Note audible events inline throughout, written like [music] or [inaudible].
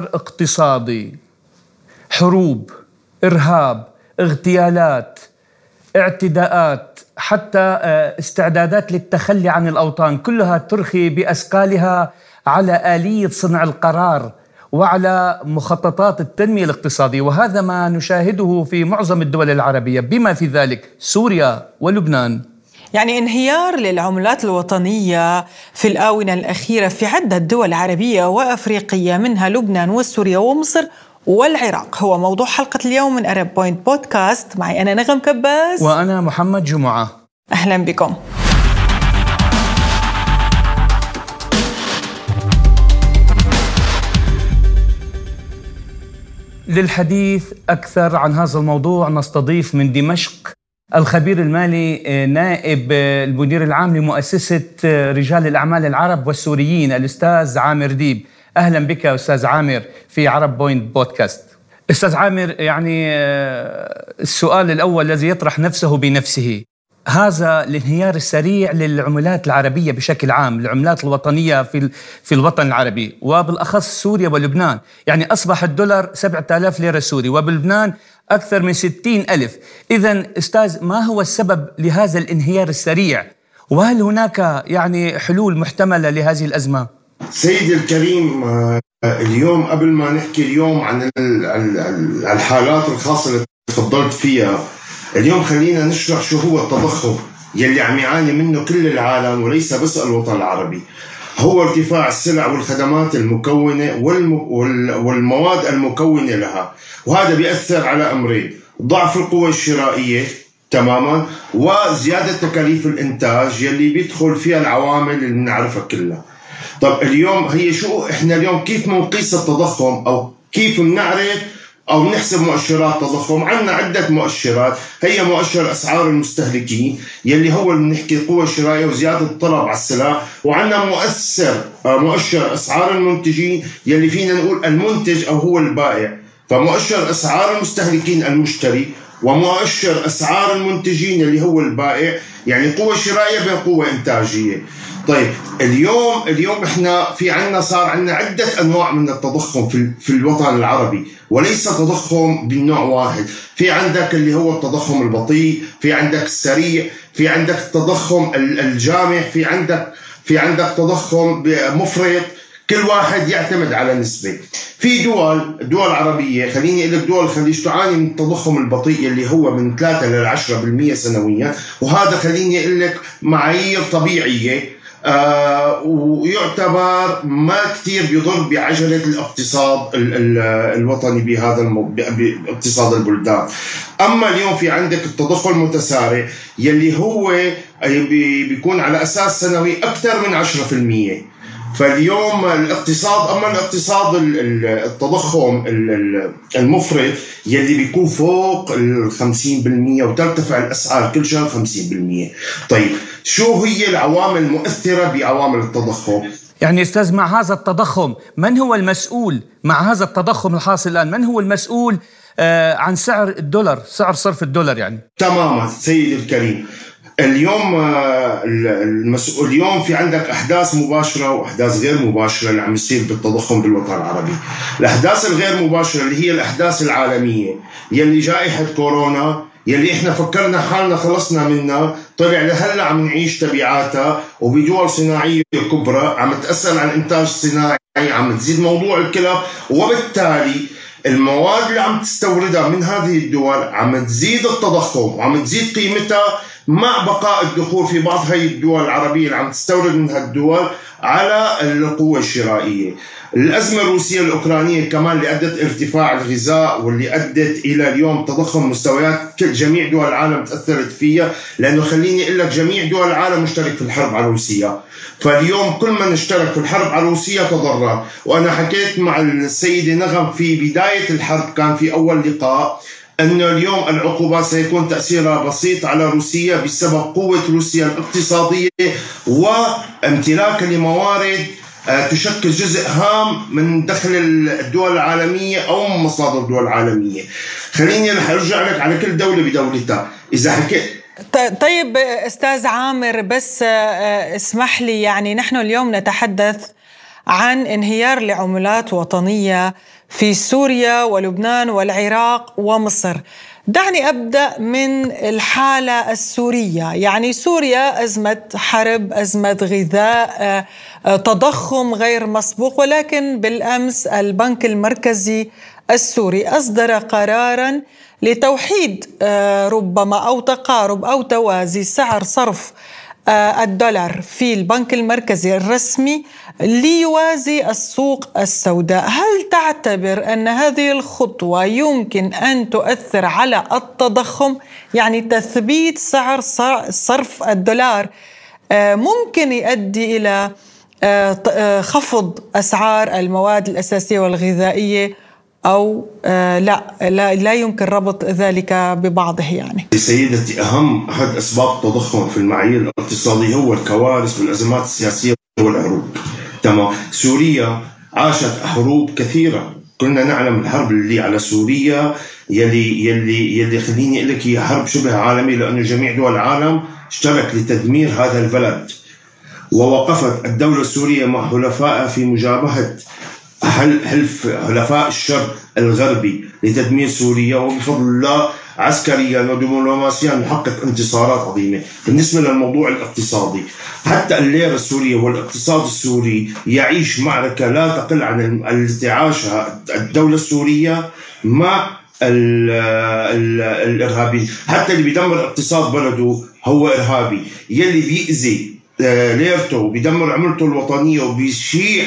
انهيار اقتصادي حروب إرهاب اغتيالات اعتداءات حتى آه، استعدادات للتخلي عن الأوطان كلها ترخي باثقالها على آلية صنع القرار وعلى مخططات التنمية الاقتصادية. وهذا ما نشاهده في معظم الدول العربية. بما في ذلك سوريا ولبنان. يعني انهيار للعملات الوطنية في الآونة الأخيرة في عدة دول عربية وأفريقية منها لبنان وسوريا ومصر والعراق. هو موضوع حلقة اليوم من أرب بوينت بودكاست معي أنا نغم كباس وأنا محمد جمعة. أهلا بكم. للحديث أكثر عن هذا الموضوع نستضيف من دمشق الخبير المالي آه، نائب آه، المدير العام لمؤسسة آه، رجال الأعمال العرب والسوريين الأستاذ عامر ديب. أهلا بك أستاذ عامر في Arab Point Podcast. أستاذ عامر يعني السؤال الأول الذي يطرح نفسه بنفسه هذا الانهيار السريع للعملات العربية بشكل عام العملات الوطنية في, في الوطن العربي. وبالأخص سوريا ولبنان. يعني أصبح الدولار 7000 ليرة سوري وبلبنان أكثر من 60 ألف. إذا أستاذ ما هو السبب لهذا الانهيار السريع؟ وهل هناك يعني حلول محتملة لهذه الأزمة؟ سيدي الكريم آه، اليوم قبل ما نحكي اليوم عن الحالات الخاصة اللي تفضلت فيها اليوم خلينا نشرح شو هو التضخم يلي عم يعاني منه كل العالم وليس بس الوطن العربي. هو ارتفاع السلع والخدمات المكونة والمواد المكونة لها. وهذا بيأثر على أمرين ضعف القوة الشرائية تماما وزيادة تكاليف الإنتاج يلي بيدخل فيها العوامل اللي بنعرفها كلها. طب اليوم هي شو إحنا اليوم كيف بنقيس التضخم أو كيف بنعرف أو نحسب مؤشرات تضخم. عندنا عدة مؤشرات. هي مؤشر أسعار المستهلكين يلي هو اللي بنحكي القوه الشرائيه وزيادة الطلب على السلع. وعندنا مؤثر آه، مؤشر أسعار المنتجين يلي فينا نقول المنتج أو هو البائع. فمؤشر أسعار المستهلكين المشتري ومؤشر أسعار المنتجين اللي هو البائع. يعني قوة شرائية بين قوة إنتاجية. طيب اليوم اليوم إحنا في عندنا صار عندنا عدة أنواع من التضخم في في الوطن العربي وليس تضخم من نوع واحد. في عندك اللي هو التضخم البطيء في عندك السريع في عندك التضخم الجامح في عندك في عندك تضخم مفرط. كل واحد يعتمد على نسبة. في دول دول عربية خليني أقول لك دول الخليج تعاني من التضخم البطيء اللي هو من 3 ل 10% سنويا. وهذا خليني أقول لك معايير طبيعية. آه ويعتبر ما كثير بيضر بعجلة الاقتصاد الوطني بهذا. باقتصاد البلدان أما اليوم في عندك التضخم المتسارع يلي هو بيكون على أساس سنوي أكثر من 10% فاليوم الاقتصاد أما الاقتصاد التضخم المفرط يلي بيكون فوق ال 50% وترتفع الأسعار كل شهر 50% طيب شو هي العوامل المؤثرة بعوامل التضخم؟ يعني أستاذ مع هذا التضخم من هو المسؤول؟ مع هذا التضخم الحاصل الآن من هو المسؤول آه عن سعر الدولار سعر صرف الدولار يعني؟ تماما سيدي الكريم. اليوم آه، المسؤول اليوم في عندك أحداث مباشرة وأحداث غير مباشرة اللي عم يصير بالتضخم بالوطن العربي. الأحداث الغير مباشرة اللي هي الأحداث العالمية يلي جائحة كورونا يلي إحنا فكرنا حالنا خلصنا منها طلع لهلأ عم نعيش تبعاتها وبدول صناعية كبرى عم تأثر على الإنتاج الصناعي عم تزيد موضوع الكلف وبالتالي المواد اللي عم تستوردها من هذه الدول عم تزيد التضخم وعم تزيد قيمتها مع بقاء الدخول في بعض هاي الدول العربية اللي عم تستورد من هالدول على القوة الشرائية. الأزمة الروسية الأوكرانية كمان اللي أدت ارتفاع الغذاء واللي أدت إلى اليوم تضخم مستويات كل جميع دول العالم تأثرت فيها لأنه خليني أقول لك جميع دول العالم مشترك في الحرب على روسيا. فاليوم كل من اشترك في الحرب على روسيا تضرر. وأنا حكيت مع السيدة نغم في بداية الحرب كان في أول لقاء. أن اليوم العقوبات سيكون تأثيرها بسيط على روسيا بسبب قوة روسيا الاقتصادية وامتلاكها لموارد آه، تشكل جزء هام من دخل الدول العالمية أو من مصادر الدول العالمية. خليني رح أرجع لك على كل دولة بدولتها. إذا حكيت طيب أستاذ عامر بس آه، اسمح لي يعني نحن اليوم نتحدث عن انهيار لعملات وطنية في سوريا ولبنان والعراق ومصر. دعني أبدأ من الحالة السورية، يعني سوريا أزمة حرب، أزمة غذاء، آه، تضخم غير مسبوق ولكن بالأمس البنك المركزي السوري أصدر قرارا لتوحيد آه، ربما أو تقارب أو توازي سعر صرف الدولار في البنك المركزي الرسمي ليوازي السوق السوداء. هل تعتبر أن هذه الخطوة يمكن أن تؤثر على التضخم؟ يعني تثبيت سعر صرف الدولار آه، ممكن يؤدي إلى خفض أسعار المواد الأساسية والغذائية أو آه، لا لا لا يمكن ربط ذلك ببعضه يعني. سيدتي أهم أحد أسباب التضخم في المعايير الاقتصاديه هو الكوارث والأزمات السياسية والحروب. تمام، سوريا عاشت حروب كثيرة، كنا نعلم الحرب اللي على سوريا يلي يلي يلي خليني أقول لك هي حرب شبه عالمية لأنه جميع دول العالم اشترك لتدمير هذا البلد. ووقفت الدولة السورية مع حلفائها في مجابهة حلف حلفاء الشر الغربي لتدمير سوريا وبفضل الله عسكريا ودبلوماسيا نحقق انتصارات عظيمة، بالنسبة للموضوع الاقتصادي، حتى الليره السوريه والاقتصاد السوري يعيش معركة لا تقل عن التي عاشها الدولة السورية مع الإرهابيين، حتى اللي بيدمر اقتصاد بلده هو إرهابي، يلي بيأذي آه، ليرته وبيدمر عملته الوطنية وبيشيع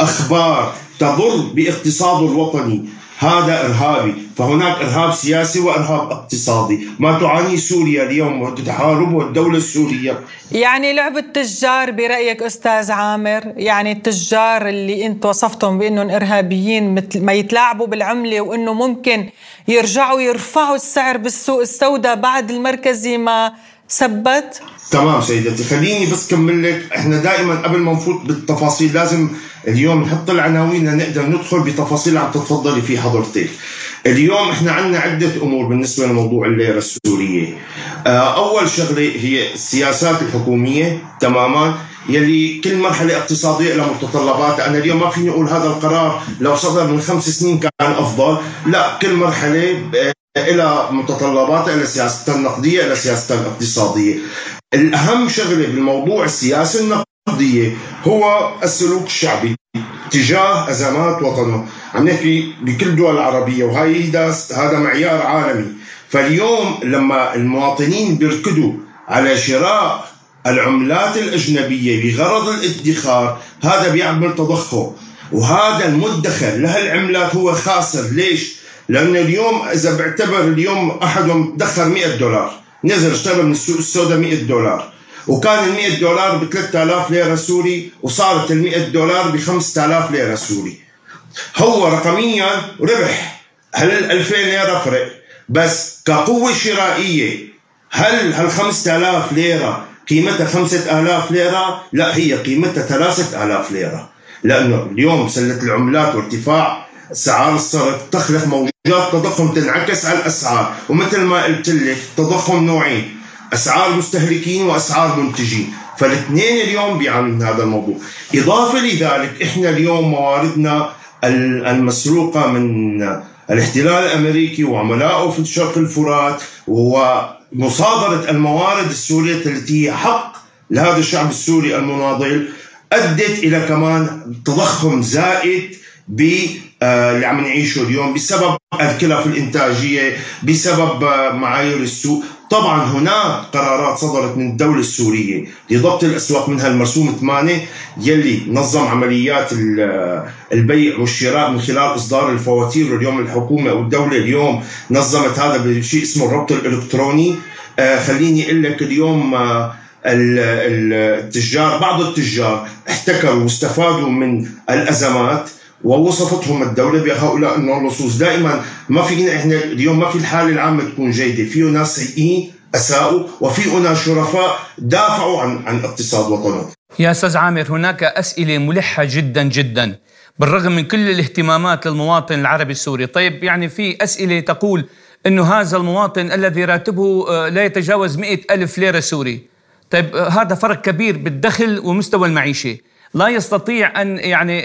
أخبار تضر باقتصاده الوطني. هذا إرهابي. فهناك إرهاب سياسي وإرهاب اقتصادي. ما تعاني سوريا اليوم وتحاربه الدولة السورية. يعني لعب التجار برأيك أستاذ عامر؟ يعني التجار اللي أنت وصفتهم بأنهم إرهابيين مثل ما يتلاعبوا بالعملة وأنه ممكن يرجعوا يرفعوا السعر بالسوق السوداء بعد المركزي ما ثبت. تمام سيدتي خليني بس كمل لك. إحنا دائما قبل ما نفوت بالتفاصيل لازم اليوم نحط العناوين لنقدر ندخل بتفاصيل عم تتفضلي في حضرتك. اليوم إحنا عندنا عدة أمور بالنسبة لموضوع الليرة السورية. آه، أول شغلة هي السياسات الحكومية تماما يلي كل مرحلة اقتصادية لها متطلبات أنا اليوم ما فيني أقول هذا القرار لو صدر من خمس سنين كان أفضل. لا كل مرحلة إلى متطلباتها إلى سياستها النقدية إلى سياستها الاقتصادية. الأهم شغلة بالموضوع السياسة النقدية هو السلوك الشعبي تجاه أزمات وطنه. عم نحكي بكل الدول العربية وهي هذا معيار عالمي. فاليوم لما المواطنين بيركضوا على شراء العملات الأجنبية بغرض الادخار هذا بيعمل تضخم. وهذا المدخر لهالعملات هو خاسر. ليش؟ لأنه اليوم إذا بعتبر اليوم أحدهم دخل 100 دولار نزل اشترى من السوق السوداء 100 دولار. وكان ال 100 دولار ب 3000 ليرة سوري وصارت ال 100 دولار ب 5000 ليرة سوري. هو رقميا ربح. هل ال 2000 ليرة فرق؟ بس كقوة شرائية هل هال 5000 ليرة قيمتها 5000 ليرة؟ لا هي قيمتها 3000 ليرة. لأنه اليوم سلة العملات وارتفاع أسعار الصرف تخلق موجات تضخم تنعكس على الأسعار ومثل ما قلت لك التضخم نوعين أسعار مستهلكين وأسعار منتجين. فالاثنين اليوم بيعانوا هذا الموضوع. إضافة لذلك إحنا اليوم مواردنا المسروقة من الاحتلال الأمريكي وعملائه في شرق الفرات ومصادرة الموارد السورية التي هي حق لهذا الشعب السوري المناضل أدت إلى كمان تضخم زائد اللي عم نعيشه اليوم بسبب الكلف الإنتاجية بسبب آه، معايير السوق. طبعا هناك قرارات صدرت من الدولة السورية لضبط الأسواق منها المرسوم 8 يلي نظم عمليات البيع والشراء من خلال إصدار الفواتير واليوم الحكومة أو الدولة اليوم. نظمت هذا بشيء اسمه الربط الإلكتروني. آه خليني أقول لك اليوم آه التجار بعض التجار احتكروا واستفادوا من الأزمات. ووصفتهم الدولة بهؤلاء اللصوص دائما ما فينا إحنا اليوم ما في الحالة العامة تكون جيدة. فيه ناس سيئين أساءوا وفي ناس شرفاء دافعوا عن عن اقتصاد وطنهم يا أستاذ عامر هناك أسئلة ملحة جدا جدا بالرغم من كل الاهتمامات للمواطن العربي السوري. طيب يعني في أسئلة تقول إنه هذا المواطن الذي راتبه آه، لا يتجاوز مئة ألف ليرة سوري. طيب آه، هذا فرق كبير بالدخل ومستوى المعيشة. لا يستطيع أن يعني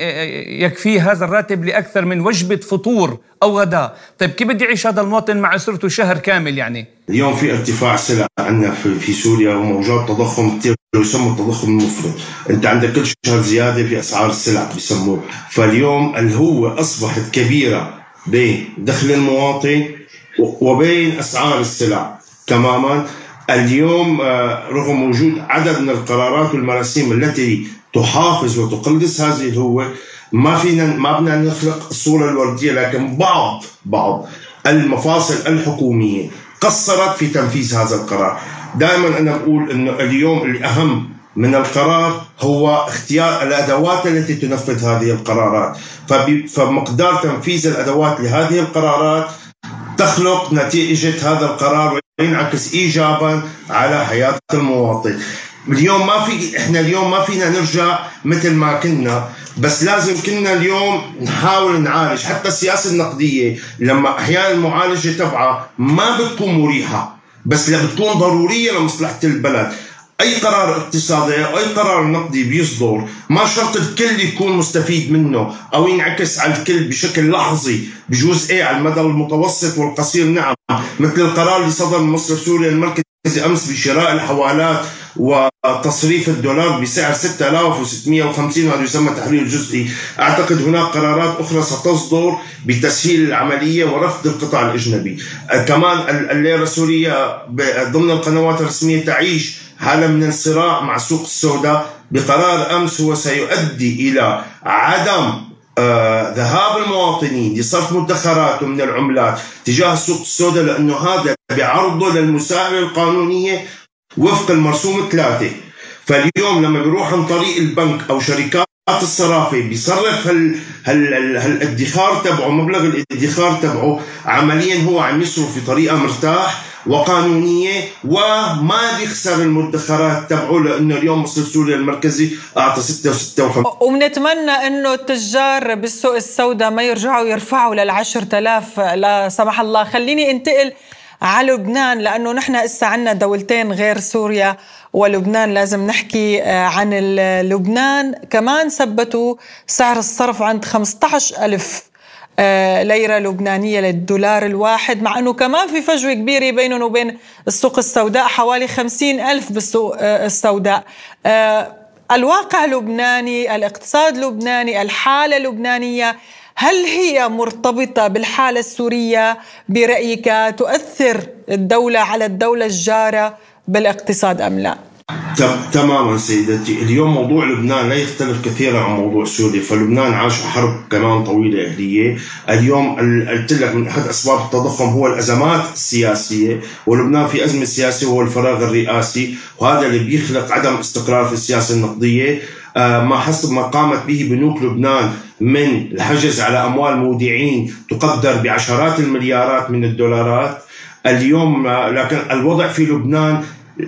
يكفي هذا الراتب لأكثر من وجبة فطور أو غداء. طيب كيف بده يعيش هذا المواطن مع أسرته شهر كامل يعني؟ اليوم في ارتفاع سلع عندنا في سوريا وموجود تضخم كثير يسمى التضخم المفرط. أنت عندك كل شهر زيادة في أسعار السلع بيسموه. فاليوم الهوة أصبحت كبيرة بين دخل المواطن وبين أسعار السلع تماما. اليوم آه، رغم وجود عدد من القرارات والمراسيم التي تحافظ وتقلص هذه الهوه ما فينا ما بدنا نخلق الصورة الوردية لكن بعض بعض المفاصل الحكومية قصرت في تنفيذ هذا القرار. دائما أنا بقول إنه اليوم الأهم من القرار هو اختيار الأدوات التي تنفذ هذه القرارات. فمقدار تنفيذ الأدوات لهذه القرارات تخلق نتيجة هذا القرار وينعكس ايجابا على حياة المواطن. اليوم ما في إحنا اليوم ما فينا نرجع مثل ما كنا بس لازم كنا اليوم نحاول نعالج. حتى السياسة النقدية لما أحيانا المعالجة تبعها ما بتكون مريحة بس بتكون ضرورية لمصلحة البلد. أي قرار اقتصادي أو أي قرار نقدي بيصدر ما شرط الكل يكون مستفيد منه أو ينعكس على الكل بشكل لحظي. بجوز إيه؟ على المدى المتوسط والقصير نعم. مثل القرار اللي صدر من مصرف سوريا المركزي أمس بشراء الحوالات وتصريف الدولار بسعر 6650 وهذا يسمى تحرير جزئي. أعتقد هناك قرارات أخرى ستصدر بتسهيل العملية ورفض القطاع الأجنبي. كمان الليره السوريه ضمن القنوات الرسمية تعيش حاله من الصراع مع السوق السوداء. بقرار أمس هو سيؤدي إلى عدم آه ذهاب المواطنين لصرف مدخراتهم من العملات تجاه السوق السوداء لأنه هذا بعرضه للمساءلة القانونية وفق المرسوم ثلاثة فاليوم لما بيروح عن طريق البنك أو شركات الصرافة بيصرف هال هال هالادخار تبعه مبلغ الادخار تبعه عمليا هو عم يصرف بطريقة مرتاح وقانونية وما بيخسر المدخرات تبعه لأنه اليوم مصر سوريا المركزي أعطى 6 و56 وبنتمنى أنه التجار بالسوق السوداء ما يرجعوا يرفعوا لل 10000 لا سمح الله. خليني انتقل على لبنان لأنه نحن إسا عنا دولتين غير سوريا ولبنان لازم نحكي آه، عن لبنان. كمان ثبتوا سعر الصرف عند 15 ألف آه، ليرة لبنانية للدولار الواحد مع أنه كمان في فجوة كبيرة بينهم وبين السوق السوداء حوالي 50 ألف بالسوق آه، السوداء. الواقع اللبناني الاقتصاد اللبناني الحالة اللبنانية هل هي مرتبطة بالحالة السورية برأيك تؤثر الدولة على الدولة الجارة بالاقتصاد أم لا؟ تماما سيدتي. اليوم موضوع لبنان لا يختلف كثيرا عن موضوع سوريا فلبنان عاش حرب كمان طويلة أهلية. اليوم قلت لك من أحد أسباب التضخم هو الأزمات السياسية ولبنان في أزمة سياسية وهو الفراغ الرئاسي وهذا اللي بيخلق عدم استقرار في السياسة النقدية. آه، ما حسب ما قامت به بنوك لبنان من الحجز على أموال مودعين تقدر بعشرات المليارات من الدولارات. اليوم لكن الوضع في لبنان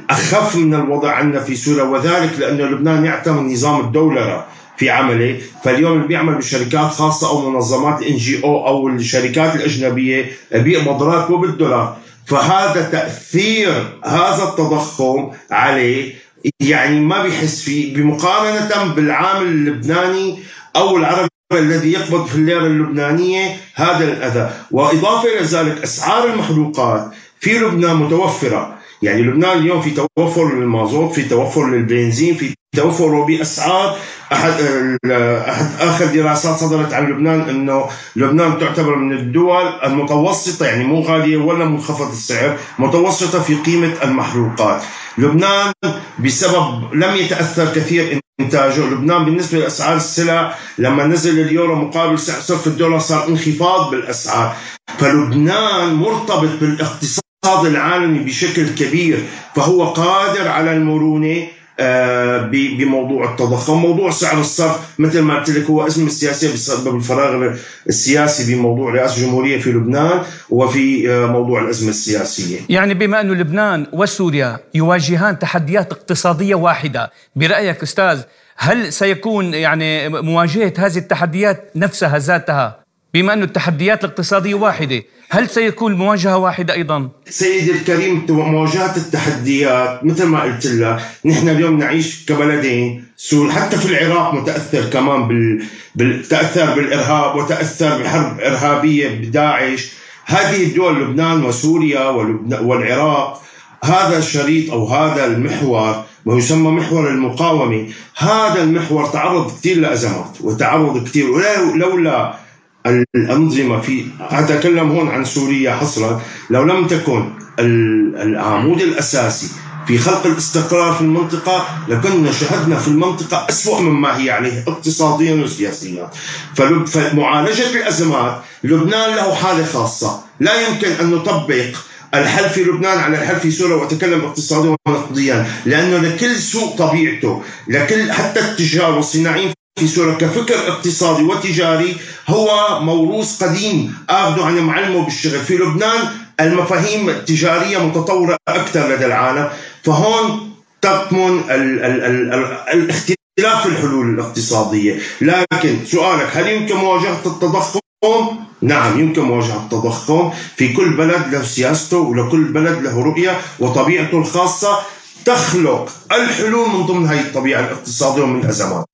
أخف من الوضع عندنا في سوريا وذلك لأنه لبنان يعتمد نظام الدولره في عمله. فاليوم اللي بيعمل بشركات خاصة أو منظمات إن جي أو أو الشركات الأجنبية بيقبض راتبه بالدولار فهذا تأثير هذا التضخم عليه يعني ما بيحس فيه. بمقارنة بالعامل اللبناني أو العربي الذي يقبض في الليرة اللبنانية هذا الأذى. وإضافة إلى ذلك أسعار المحروقات في لبنان متوفرة. يعني لبنان اليوم في توفر للمازوت في توفر للبنزين في توفر باسعار احد احد آخر دراسات صدرت عن لبنان إنه لبنان تعتبر من الدول المتوسطة يعني مو غالية ولا منخفض السعر متوسطة في قيمة المحروقات لبنان بسبب لم يتأثر كثير انتاجه لبنان بالنسبة لأسعار السلع لما نزل اليورو مقابل سعر صرف الدولار صار انخفاض بالأسعار. فلبنان مرتبط بالاقتصاد العالمي بشكل كبير فهو قادر على المرونة بموضوع التضخم موضوع سعر الصرف. مثل ما قلت لك هو أزمة سياسية بسبب الفراغ السياسي بموضوع رئاسة الجمهورية في لبنان وفي آه، موضوع الأزمة السياسية. يعني بما أن لبنان وسوريا يواجهان تحديات اقتصادية واحدة برأيك أستاذ هل سيكون يعني مواجهة هذه التحديات نفسها ذاتها بما أن التحديات الاقتصادية واحدة هل سيكون مواجهة واحدة أيضا؟ سيدي الكريم مواجهة التحديات مثل ما قلت لك نحن اليوم نعيش كبلدين سوريا حتى في العراق متأثر كمان بال... بال... تأثر بالإرهاب وتأثر بحرب إرهابية بداعش هذه الدول لبنان وسوريا ولبنان والعراق هذا الشريط أو هذا المحور ما يسمى محور المقاومة هذا المحور تعرض كثير لأزمات وتعرض كثير لولا الأنظمة في أتكلم هون عن سوريا حصرا. لو لم تكن العمود الأساسي في خلق الاستقرار في المنطقة لكنا شهدنا في المنطقة أسوأ مما هي عليه اقتصاديا وسياسيا. فمعالجة الأزمات لبنان له حالة خاصة. لا يمكن أن نطبق الحل في لبنان على الحل في سوريا وأتكلم اقتصاديا ونقديا لأنه لكل سوق طبيعته لكل حتى التجار والصناعيين في سوريا كفكر اقتصادي وتجاري هو موروث قديم اخذه عن معلمه بالشغل في لبنان. المفاهيم التجارية متطورة أكثر لدى العالم فهون تكمن الاختلاف في الحلول الاقتصادية. لكن سؤالك هل يمكن مواجهة التضخم؟ نعم يمكن مواجهة التضخم. في كل بلد له سياسته ولكل بلد له رؤية وطبيعته الخاصة. تخلق الحلول من ضمن هذه الطبيعة الاقتصادية ومن أزماته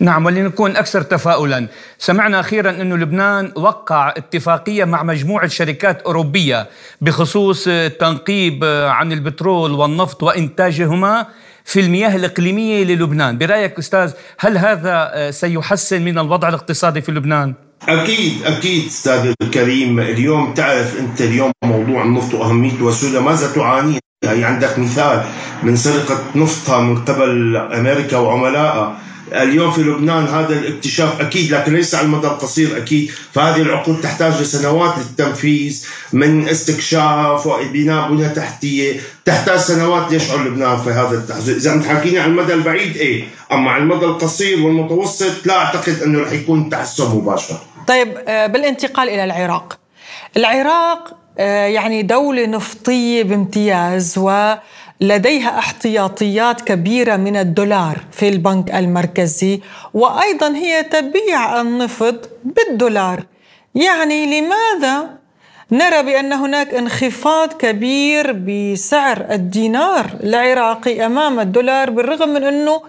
نعم ولنكون أكثر تفاؤلا. سمعنا أخيرا أن لبنان وقع اتفاقية مع مجموعة شركات أوروبية بخصوص تنقيب عن البترول والنفط وإنتاجهما في المياه الإقليمية للبنان. برأيك أستاذ هل هذا سيحسن من الوضع الاقتصادي في لبنان؟ أكيد أكيد أستاذ الكريم. اليوم تعرف أنت اليوم موضوع النفط وأهميته وسوريا ماذا تعاني يعني عندك مثال من سرقة نفطها من قبل أمريكا وعملائها. اليوم في لبنان هذا الاكتشاف أكيد لكن ليس على المدى القصير أكيد. فهذه العقود تحتاج لسنوات للتنفيذ من استكشاف وبناء بنية تحتية. تحتاج سنوات ليشعر لبنان في هذا التحزن إذا متحكيني على المدى البعيد إيه. أما على المدى القصير والمتوسط لا أعتقد أنه رح يكون تحسن مباشر طيب آه، بالانتقال إلى العراق. العراق يعني دولة نفطية بامتياز ولديها احتياطيات كبيرة من الدولار في البنك المركزي وأيضا هي تبيع النفط بالدولار. يعني لماذا نرى بأن هناك انخفاض كبير بسعر الدينار العراقي أمام الدولار بالرغم من أنه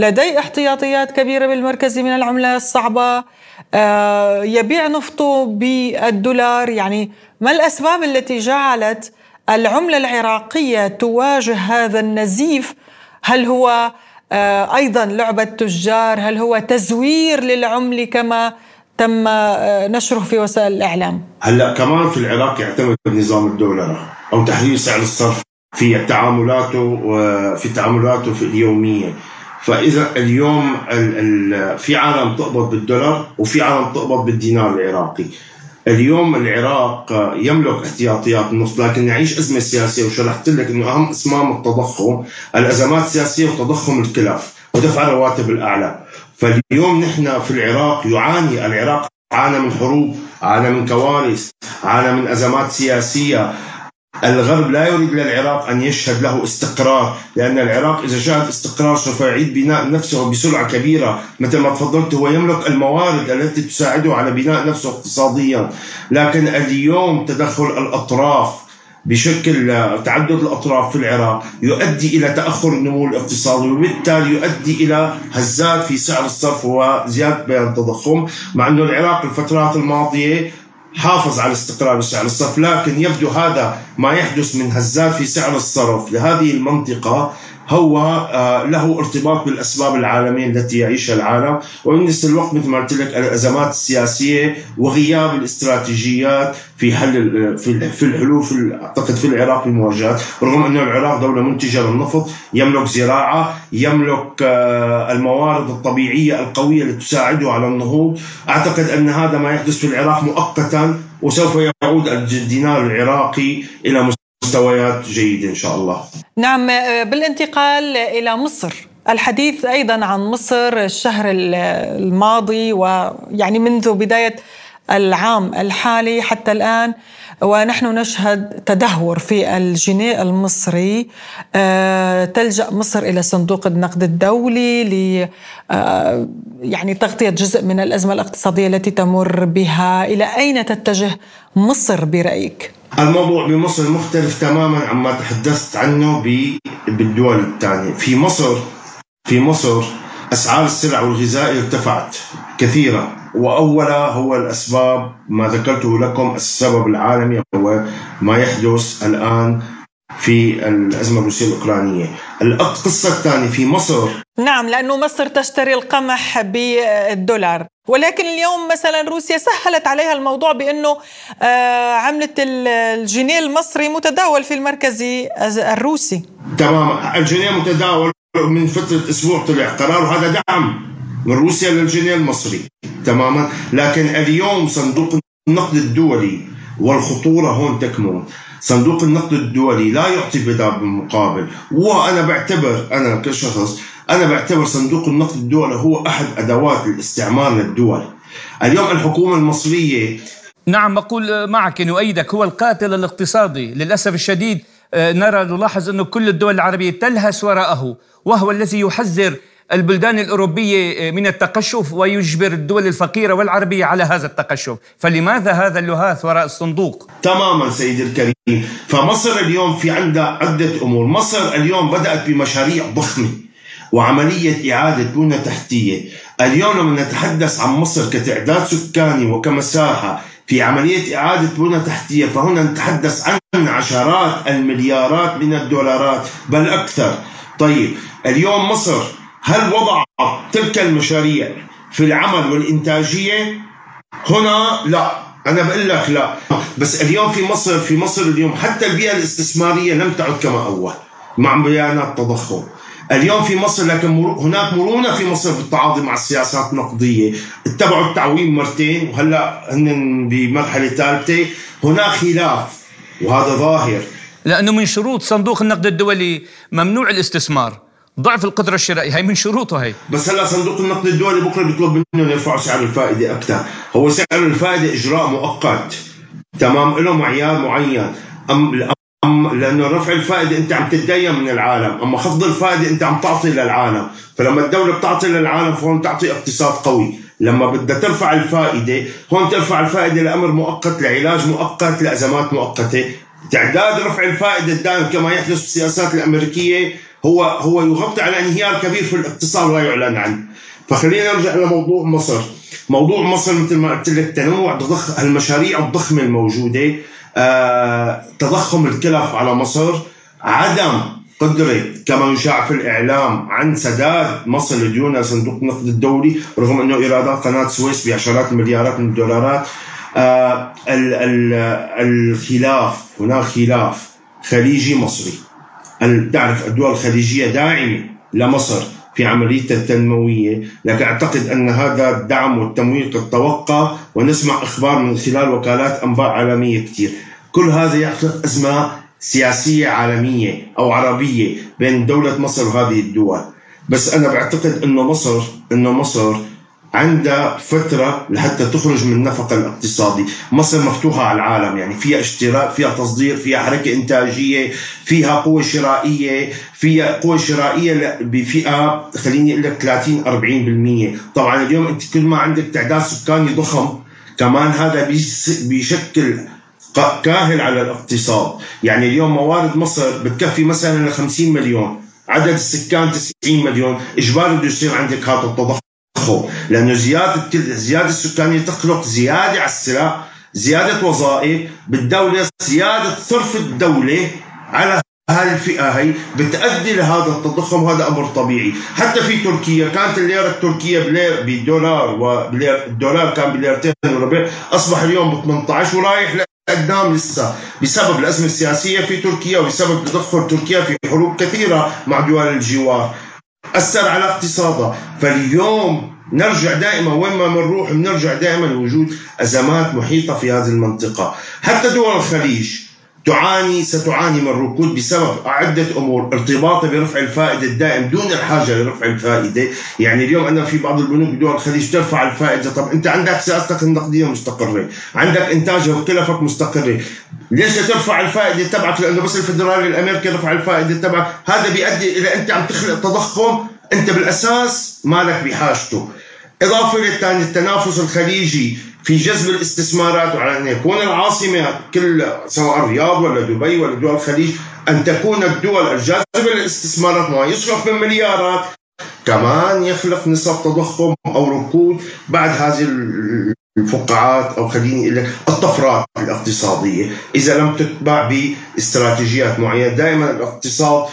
لدي احتياطيات كبيرة بالمركزي من العملة الصعبة. آه، يبيع نفطه بالدولار. يعني ما الأسباب التي جعلت العملة العراقية تواجه هذا النزيف؟ هل هو آه، أيضا لعبة تجار؟ هل هو تزوير للعمله كما تم آه، نشره في وسائل الإعلام؟ هلأ كمان في العراق يعتمد نظام الدولار أو تحديد سعر الصرف في تعاملاته وفي تعاملاته في اليومية. فإذا اليوم ال ال في عالم تقبض بالدولار وفي عالم تقبض بالدينار العراقي. اليوم العراق يملك احتياطيات النفط لكن يعيش أزمة سياسية وشرحت لك إنه أهم أسمام التضخم الأزمات السياسية وتضخم الكلف ودفع الرواتب الأعلى. فاليوم نحن في العراق يعاني العراق عانى من حروب عانى من كوارث عانى من أزمات سياسية. الغرب لا يريد للعراق أن يشهد له استقرار لأن العراق إذا شهد استقرار سوف يعيد بناء نفسه بسرعة كبيرة. مثل ما تفضلت هو يملك الموارد التي تساعده على بناء نفسه اقتصاديا. لكن اليوم تدخل الأطراف بشكل تعدد الأطراف في العراق يؤدي إلى تأخر النمو الاقتصادي وبالتالي يؤدي إلى هزات في سعر الصرف وزيادة بيان التضخم. مع انه العراق الفترات الماضية حافظ على استقرار سعر الصرف لكن يبدو هذا ما يحدث من هزات في سعر الصرف. لهذه المنطقة هو آه، له ارتباط بالأسباب العالمية التي يعيشها العالم. وبنفس الوقت مثل ما قلت لك الأزمات السياسية وغياب الاستراتيجيات في حل في في الحلول في أعتقد في العراق المواجهات. رغم أنه العراق دولة منتجة للنفط يملك زراعة يملك آه، الموارد الطبيعية القوية التي تساعده على النهوض. أعتقد أن هذا ما يحدث في العراق مؤقتا وسوف يعود الدينار العراقي إلى مستويات جيدة إن شاء الله. نعم بالانتقال إلى مصر. الحديث أيضا عن مصر الشهر الماضي ويعني منذ بداية العام الحالي حتى الآن ونحن نشهد تدهور في الجنيه المصري. آه، تلجأ مصر إلى صندوق النقد الدولي ل آه، يعني تغطية جزء من الأزمة الاقتصادية التي تمر بها. إلى أين تتجه مصر برأيك؟ الموضوع بمصر مختلف تماما عما تحدثت عنه بالدول الثانية. في مصر في مصر أسعار السلع والغذاء ارتفعت كثيرا وأولها هو الأسباب ما ذكرته لكم السبب العالمي هو ما يحدث الآن في الأزمة الروسية الأوكرانية. القصة الثانية في مصر. نعم لأنه مصر تشتري القمح بالدولار. ولكن اليوم مثلا روسيا سهلت عليها الموضوع بأنه آه، عملة الجنيه المصري متداول في المركزي الروسي. تمام. الجنيه متداول من فترة أسبوع طلع قرار وهذا دعم من روسيا للجنيه المصري. تماما لكن اليوم صندوق النقد الدولي والخطورة هون تكمن. صندوق النقد الدولي لا يعطي بدأ بالمقابل وأنا بعتبر أنا كشخص أنا بعتبر صندوق النقد الدولي هو أحد أدوات الاستعمار للدول اليوم الحكومة المصرية نعم أقول معك نؤيدك هو القاتل الاقتصادي. للأسف الشديد آه، نرى نلاحظ أن كل الدول العربية تلهس وراءه وهو الذي يحذر البلدان الأوروبية آه، من التقشف ويجبر الدول الفقيرة والعربية على هذا التقشف. فلماذا هذا اللهاث وراء الصندوق؟ تماما سيدي الكريم. فمصر اليوم في عندها عدة أمور. مصر اليوم بدأت بمشاريع ضخمة وعملية إعادة بنى تحتية. اليوم لما نتحدث عن مصر كتعداد سكاني وكمساحة في عملية إعادة بنى تحتية فهنا نتحدث عن عشرات المليارات من الدولارات بل أكثر. طيب اليوم مصر هل وضع تلك المشاريع في العمل والإنتاجية؟ هنا لا. أنا بقول لك لا. بس اليوم في مصر في مصر اليوم حتى البيئة الاستثمارية لم تعد كما أول. مع بيانات تضخم. اليوم في مصر لكن هناك مرونة في مصر بالتعاطي مع السياسات النقدية، اتبعوا التعويم مرتين وهلأ هن بمرحلة ثالثة، هناك خلاف وهذا ظاهر. لأنه من شروط صندوق النقد الدولي ممنوع الاستثمار. ضعف القدرة الشرائية. هي من شروطه هي. بس هلا صندوق النقد الدولي بكرة بيطلب منهم يرفعوا سعر الفائدة أكثر. هو سعر الفائدة إجراء مؤقت. تمام؟ له معيار معين. أم أم لأنه رفع الفائدة أنت عم تتدين من العالم. أما خفض الفائدة أنت عم تعطي للعالم. فلما الدولة بتعطي للعالم فهون تعطي اقتصاد قوي. لما بدها ترفع الفائدة هون ترفع الفائدة لأمر مؤقت لعلاج مؤقت لأزمات مؤقتة. تعداد رفع الفائدة الدائم كما يحدث في السياسات الأمريكية هو هو يغطي على انهيار كبير في الاقتصاد ولا يعلن عنه. فخلينا نرجع لموضوع مصر. موضوع مصر مثل ما قلت لك تنوع تضخ المشاريع الضخمه الموجودة آه، تضخم الكلف على مصر عدم قدرة كما يشاع في الإعلام عن سداد مصر لديونها صندوق النقد الدولي رغم أنه إيرادات قناة سويس بعشرات المليارات من الدولارات. آه الخلاف هناك خلاف خليجي مصري. تعرف الدول الخليجية داعمة لمصر في عملية التنموية. لكن أعتقد أن هذا الدعم والتمويل قد توقع ونسمع أخبار من خلال وكالات أنباء عالمية كثير. كل هذا يخلق أزمة سياسية عالمية أو عربية بين دولة مصر وهذه الدول. بس أنا بعتقد أنه مصر أنه مصر عندها فترة لحتى تخرج من النفق الاقتصادي. مصر مفتوحة على العالم يعني فيها اشتراك فيها تصدير فيها حركة إنتاجية فيها قوة شرائية فيها قوة شرائية بفئة خليني أقول لك 30 40% طبعا اليوم أنت كل ما عندك تعداد سكاني ضخم كمان هذا بيشكل كاهل على الاقتصاد. يعني اليوم موارد مصر بتكفي مثلا ل 50 مليون عدد السكان 90 مليون. إجباري بده يصير عندك هذا التضخم. تضخم لأنه زيادة الزياده السكانية تخلق زيادة على السلع زيادة وظائف بالدولة زيادة صرف الدولة على هاي الفئة هي بتأدي لهذا التضخم وهذا أمر طبيعي. حتى في تركيا كانت الليرة التركية بدولار والدولار كان بليرتين وربع أصبح اليوم ب 18 ورايح لقدام لسه بسبب الأزمة السياسية في تركيا وبسبب تدخل تركيا في حروب كثيرة مع دول الجوار. أثر على اقتصادها فاليوم نرجع دائما وين ما بنروح بنرجع دائما لوجود أزمات محيطة في هذه المنطقة. حتى دول الخليج تعاني ستعاني من ركود بسبب عدة أمور. ارتباطها برفع الفائدة الدائم دون الحاجة لرفع الفائدة. يعني اليوم أنا في بعض البنوك بدول الخليج ترفع الفائدة. طب أنت عندك سياستك النقدية مستقرة. عندك إنتاجك وكلفك مستقرة. ليش ترفع الفائدة تبعك؟ لأنه بس الفدرالي الأمريكي رفع الفائدة تبعك. هذا بيؤدي إلى أنت عم تخلق تضخم. أنت بالأساس مالك بحاجته. إضافة للثاني التنافس الخليجي. في جذب الاستثمارات وعلى أن يكون العاصمة كل سواء الرياض ولا دبي ولا دول الخليج أن تكون الدول الجاذبة للاستثمارات ما يصرف من مليارات. كمان يخلق نسب تضخم أو ركود بعد هذه الفقاعات أو خليني أقول لك الطفرات الاقتصادية. إذا لم تتبع باستراتيجيات معينة دائما الاقتصاد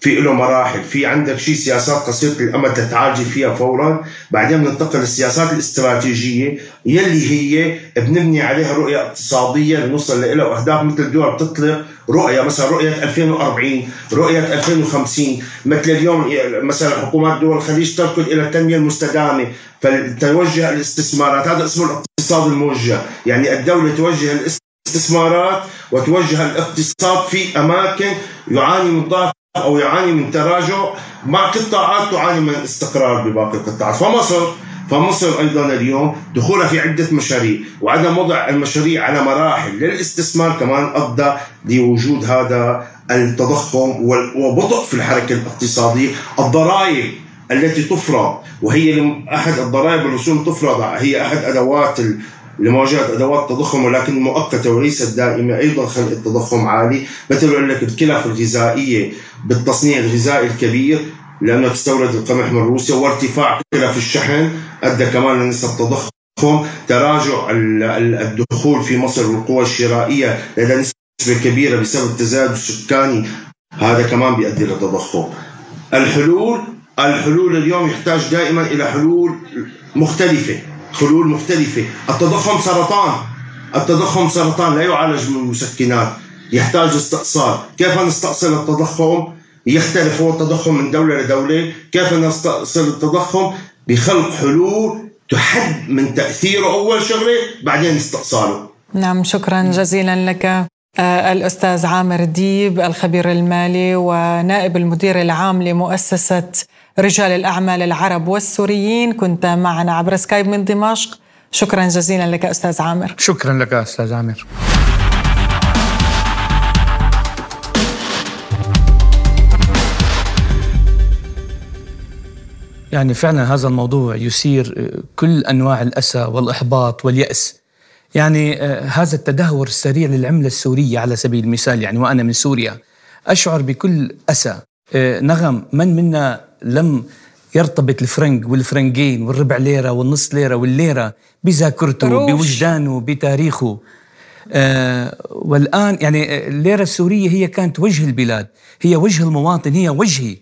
في له مراحل في عندك شيء سياسات قصيرة الأمد تتعالجي فيها فورا. بعدين بننتقل للسياسات الاستراتيجية يلي هي بنبني عليها رؤية اقتصادية بنوصل لها وأهداف مثل الدول بتطلق رؤية مثلا رؤية 2040 رؤية 2050 مثل اليوم مثلا حكومات دول الخليج تركض إلى التنمية المستدامة. فتوجه الاستثمارات هذا اسمه الاقتصاد الموجه. يعني الدولة توجه الاستثمارات وتوجه الاقتصاد في أماكن يعاني من ضعف أو يعاني من تراجع مع قطاعات تعاني من استقرار بباقي القطاعات. فمصر فمصر أيضا اليوم دخولها في عدة مشاريع وعدم وضع المشاريع على مراحل للاستثمار كمان أدى لوجود هذا التضخم وبطء في الحركة الاقتصادية. الضرائب التي تفرض وهي أحد الضرائب الرسوم تفرض هي أحد أدوات لمواجهة أدوات التضخم ولكن مؤقتة وليست دائمة. أيضا خلق التضخم عالي. مثل لك الكلف الغذائية بالتصنيع الغذائي الكبير لأنه تستورد القمح من روسيا وارتفاع كلف الشحن أدى كمان لنسب تضخم. تراجع الدخول في مصر والقوى الشرائية لدى نسبة كبيرة بسبب التزايد السكاني. هذا كمان بيؤدي لتضخم الحلول الحلول اليوم يحتاج دائما إلى حلول مختلفة. حلول مختلفة. التضخم سرطان. التضخم سرطان لا يعالج من المسكنات يحتاج استئصال. كيف نستأصل التضخم؟ يختلف هو التضخم من دولة لدولة. كيف نستأصل التضخم؟ بخلق حلول تحد من تأثيره أول شغلة بعدين استئصاله. نعم شكرا جزيلا لك آه، الأستاذ عامر ديب الخبير المالي ونائب المدير العام لمؤسسة رجال الأعمال العرب والسوريين كنت معنا عبر سكايب من دمشق شكرا جزيلا لك أستاذ عامر شكرا لك أستاذ عامر يعني فعلا هذا الموضوع يثير كل أنواع الأسى والإحباط واليأس. يعني آه، هذا التدهور السريع للعملة السورية على سبيل المثال يعني وأنا من سوريا أشعر بكل أسى. آه، نغم من منا لم يرتبط الفرنك والفرنكين والربع ليرة والنص ليرة والليرة بذاكرته بوجدانه بتاريخه. آه والآن يعني الليرة السورية هي كانت وجه البلاد هي وجه المواطن هي وجهي.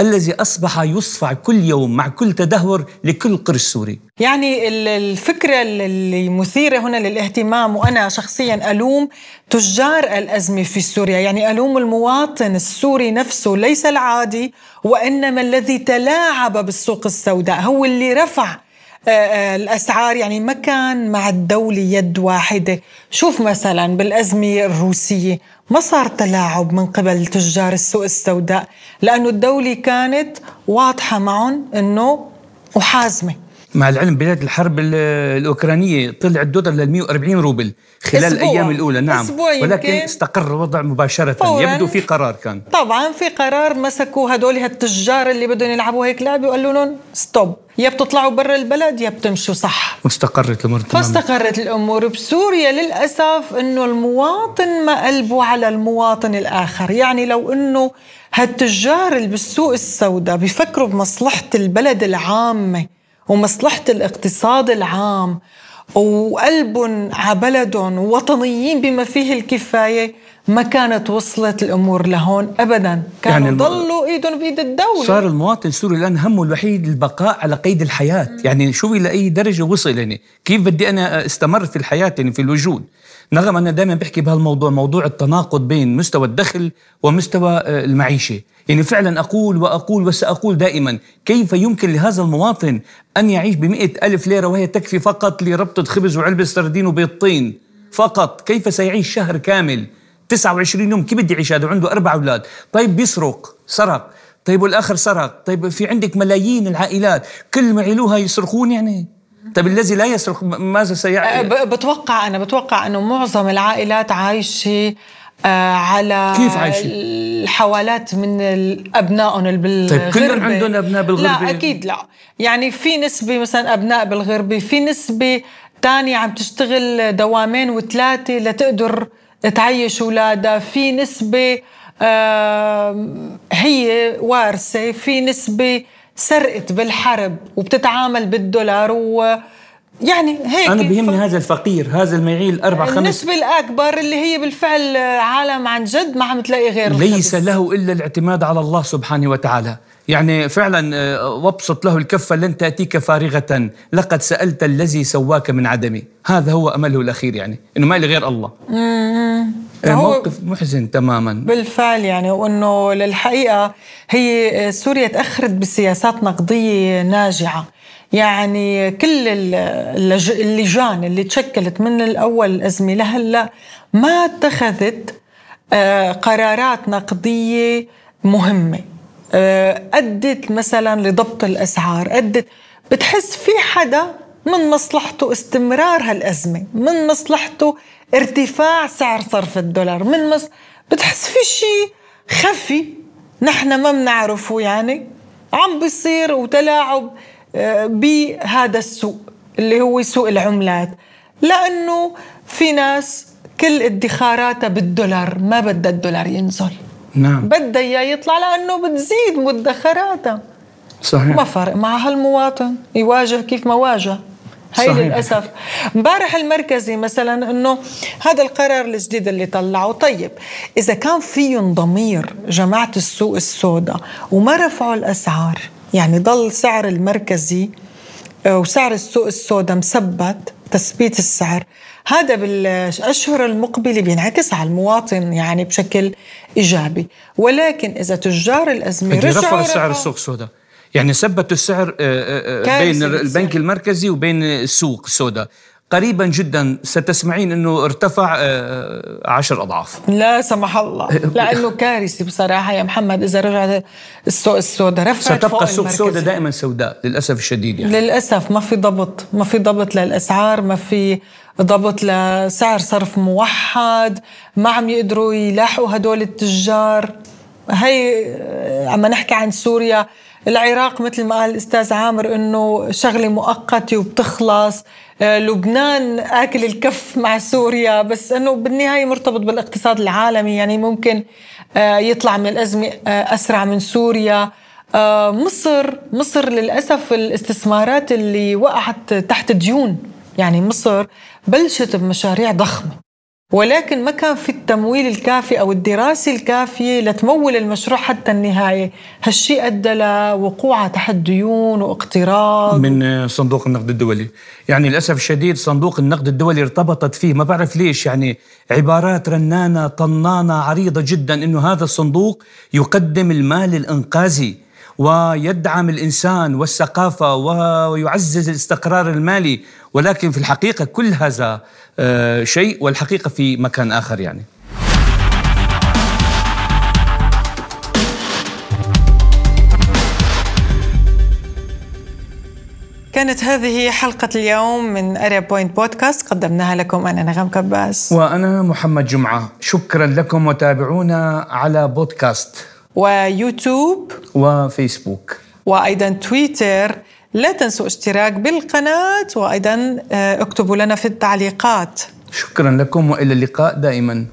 الذي أصبح يصفع كل يوم مع كل تدهور لكل قرش سوري. يعني الفكرة اللي مثيرة هنا للاهتمام وأنا شخصيا ألوم تجار الأزمة في سوريا. يعني ألوم المواطن السوري نفسه ليس العادي وإنما الذي تلاعب بالسوق السوداء هو اللي رفع الأسعار يعني ما كان مع الدولة يد واحدة. شوف مثلا بالأزمة الروسية ما صار تلاعب من قبل تجار السوق السوداء لأنه الدولة كانت واضحة معهم أنه وحازمة. مع العلم بلاد الحرب الأوكرانية طلع الدولار لل 140 روبل خلال أسبوع. الأيام الأولى نعم. أسبوع ولكن استقر الوضع مباشرة. فوراً. يبدو في قرار كان. طبعا في قرار مسكوا هدول التجار اللي بدهم يلعبوا هيك لعبة وقالوا لهم ستوب يا بتطلعوا برا البلد يا بتمشوا صح. واستقرت الأمور تماما. فاستقرت الأمور. بسوريا للأسف إنه المواطن ما قلبه على المواطن الآخر. يعني لو إنه هالتجار اللي بالسوق السوداء بيفكروا بمصلحة البلد العامة ومصلحة الاقتصاد العام وقلبهم على بلدهم ووطنيين بما فيه الكفاية ما كانت وصلت الأمور لهون أبدا. كانوا يعني ضلوا إيدهم بإيد الدولة. صار المواطن السوري الآن همه الوحيد البقاء على قيد الحياة. يعني شو إلى أي درجة وصل يعني؟ كيف بدي أنا استمر في الحياة يعني في الوجود؟ نغم أنا دائما بحكي بهالموضوع موضوع التناقض بين مستوى الدخل ومستوى آه، المعيشة. يعني فعلا أقول وأقول وسأقول دائما كيف يمكن لهذا المواطن أن يعيش بمئة ألف ليرة وهي تكفي فقط لربطة خبز وعلبة سردين وبيضتين؟ فقط. كيف سيعيش شهر كامل؟ 29 يوم كيف بدي يعيش هذا؟ عنده أربع أولاد. طيب بيسرق سرق. طيب والآخر سرق. طيب في عندك ملايين العائلات. كل ما علوها يصرخون يعني؟ طيب الذي لا يصرخ ماذا سيعمل أه، بتوقع أنا بتوقع أنه معظم العائلات عايشة آه، على كيف عايشين؟ الحوالات من أبنائهم بالغربة. طيب كلهم عندهم أبناء بالغربة؟ لا أكيد لا. يعني في نسبة مثلا أبناء بالغربة في نسبة تانية عم تشتغل دوامين وثلاثه لتقدر تعيش أولادها. في نسبة آه هي وارثة في نسبة سرقت بالحرب وبتتعامل بالدولار و يعني هيك أنا بيهمني هذا الفقير هذا المعيل أربع خمس النسبة الأكبر اللي هي بالفعل عالم عن جد ما عم تلاقي غير ليس. له إلا الاعتماد على الله سبحانه وتعالى يعني فعلا آه، وابسط له الكفة لن تأتيك فارغة. لقد سألت الذي سواك من عدمي. هذا هو أمله الأخير يعني إنه ما لي غير الله. آه، موقف محزن تماما. بالفعل يعني وإنه للحقيقة هي سوريا تأخرت بسياسات نقدية ناجعة. يعني كل ال- اللج- اللجان اللي تشكلت من الأول الازمه لهلأ ما اتخذت آه، قرارات نقدية مهمة. آه، ادت مثلا لضبط الأسعار ادت بتحس في حدا من مصلحته استمرار هالأزمة من مصلحته ارتفاع سعر صرف الدولار من مص... بتحس في شيء خفي نحن ما بنعرفه يعني عم بيصير وتلاعب آه، بهذا السوق اللي هو سوق العملات. لأنه في ناس كل ادخاراتها بالدولار ما بدها الدولار ينزل. نعم. بدها إياه يطلع لأنه بتزيد مدخراتها صحيح. ما فارق مع هالمواطن يواجه كيف ما واجه. هي صحيح. للأسف. امبارح المركزي مثلا إنه هذا القرار الجديد اللي طلعه. طيب إذا كان فيهم ضمير جماعة السوق السوداء وما رفعوا الأسعار يعني ضل سعر المركزي وسعر السوق السوداء مثبت تثبيت السعر هذا بالأشهر المقبلة بينعكس على المواطن يعني بشكل إيجابي. ولكن إذا تجار رفعوا السعر رفعوا- السوق السوداء يعني ثبتوا السعر آه، آه، آه، بين. البنك المركزي وبين السوق السوداء قريبا جدا ستسمعين إنه ارتفع آه، عشر أضعاف. لا سمح الله. [laughs] لأنه كارثي بصراحة يا محمد. إذا رجعت السوق السوداء رفعت ستبقى السوق. السوداء دائما سوداء للأسف الشديد يعني. للأسف ما في ضبط ما في ضبط للأسعار ما في ضبط لسعر صرف موحد ما عم يقدروا يلاحقوا هدول التجار. هي آه، عم نحكي عن سوريا. العراق مثل ما قال الأستاذ عامر إنه شغلة مؤقتة وبتخلص. آه، لبنان أكل الكف مع سوريا بس إنه بالنهاية مرتبط بالاقتصاد العالمي يعني ممكن آه، يطلع من الأزمة آه، أسرع من سوريا. مصر مصر للأسف الاستثمارات اللي وقعت تحت ديون يعني مصر بلشت بمشاريع ضخمة. ولكن ما كان في التمويل الكافي أو الدراسة الكافية لتمول المشروع حتى النهاية، هالشيء أدى لوقوعها تحت ديون واقتراض. من صندوق النقد الدولي. يعني للأسف الشديد صندوق النقد الدولي ارتبطت فيه. ما بعرف ليش. يعني عبارات رنانة طنانة عريضة جدا أنه هذا الصندوق يقدم المال الإنقاذي ويدعم الإنسان والثقافة ويعزز الاستقرار المالي. ولكن في الحقيقة كل هذا آه، شيء والحقيقة في مكان آخر يعني. كانت هذه حلقة اليوم من Arab Point Podcast قدمناها لكم أنا نغم كباس. وأنا محمد جمعة. شكرا لكم وتابعونا على بودكاست. ويوتيوب وفيسبوك. وأيضا تويتر. لا تنسوا اشتراك بالقناة وأيضا آه، اكتبوا لنا في التعليقات. شكرا لكم وإلى اللقاء دائما.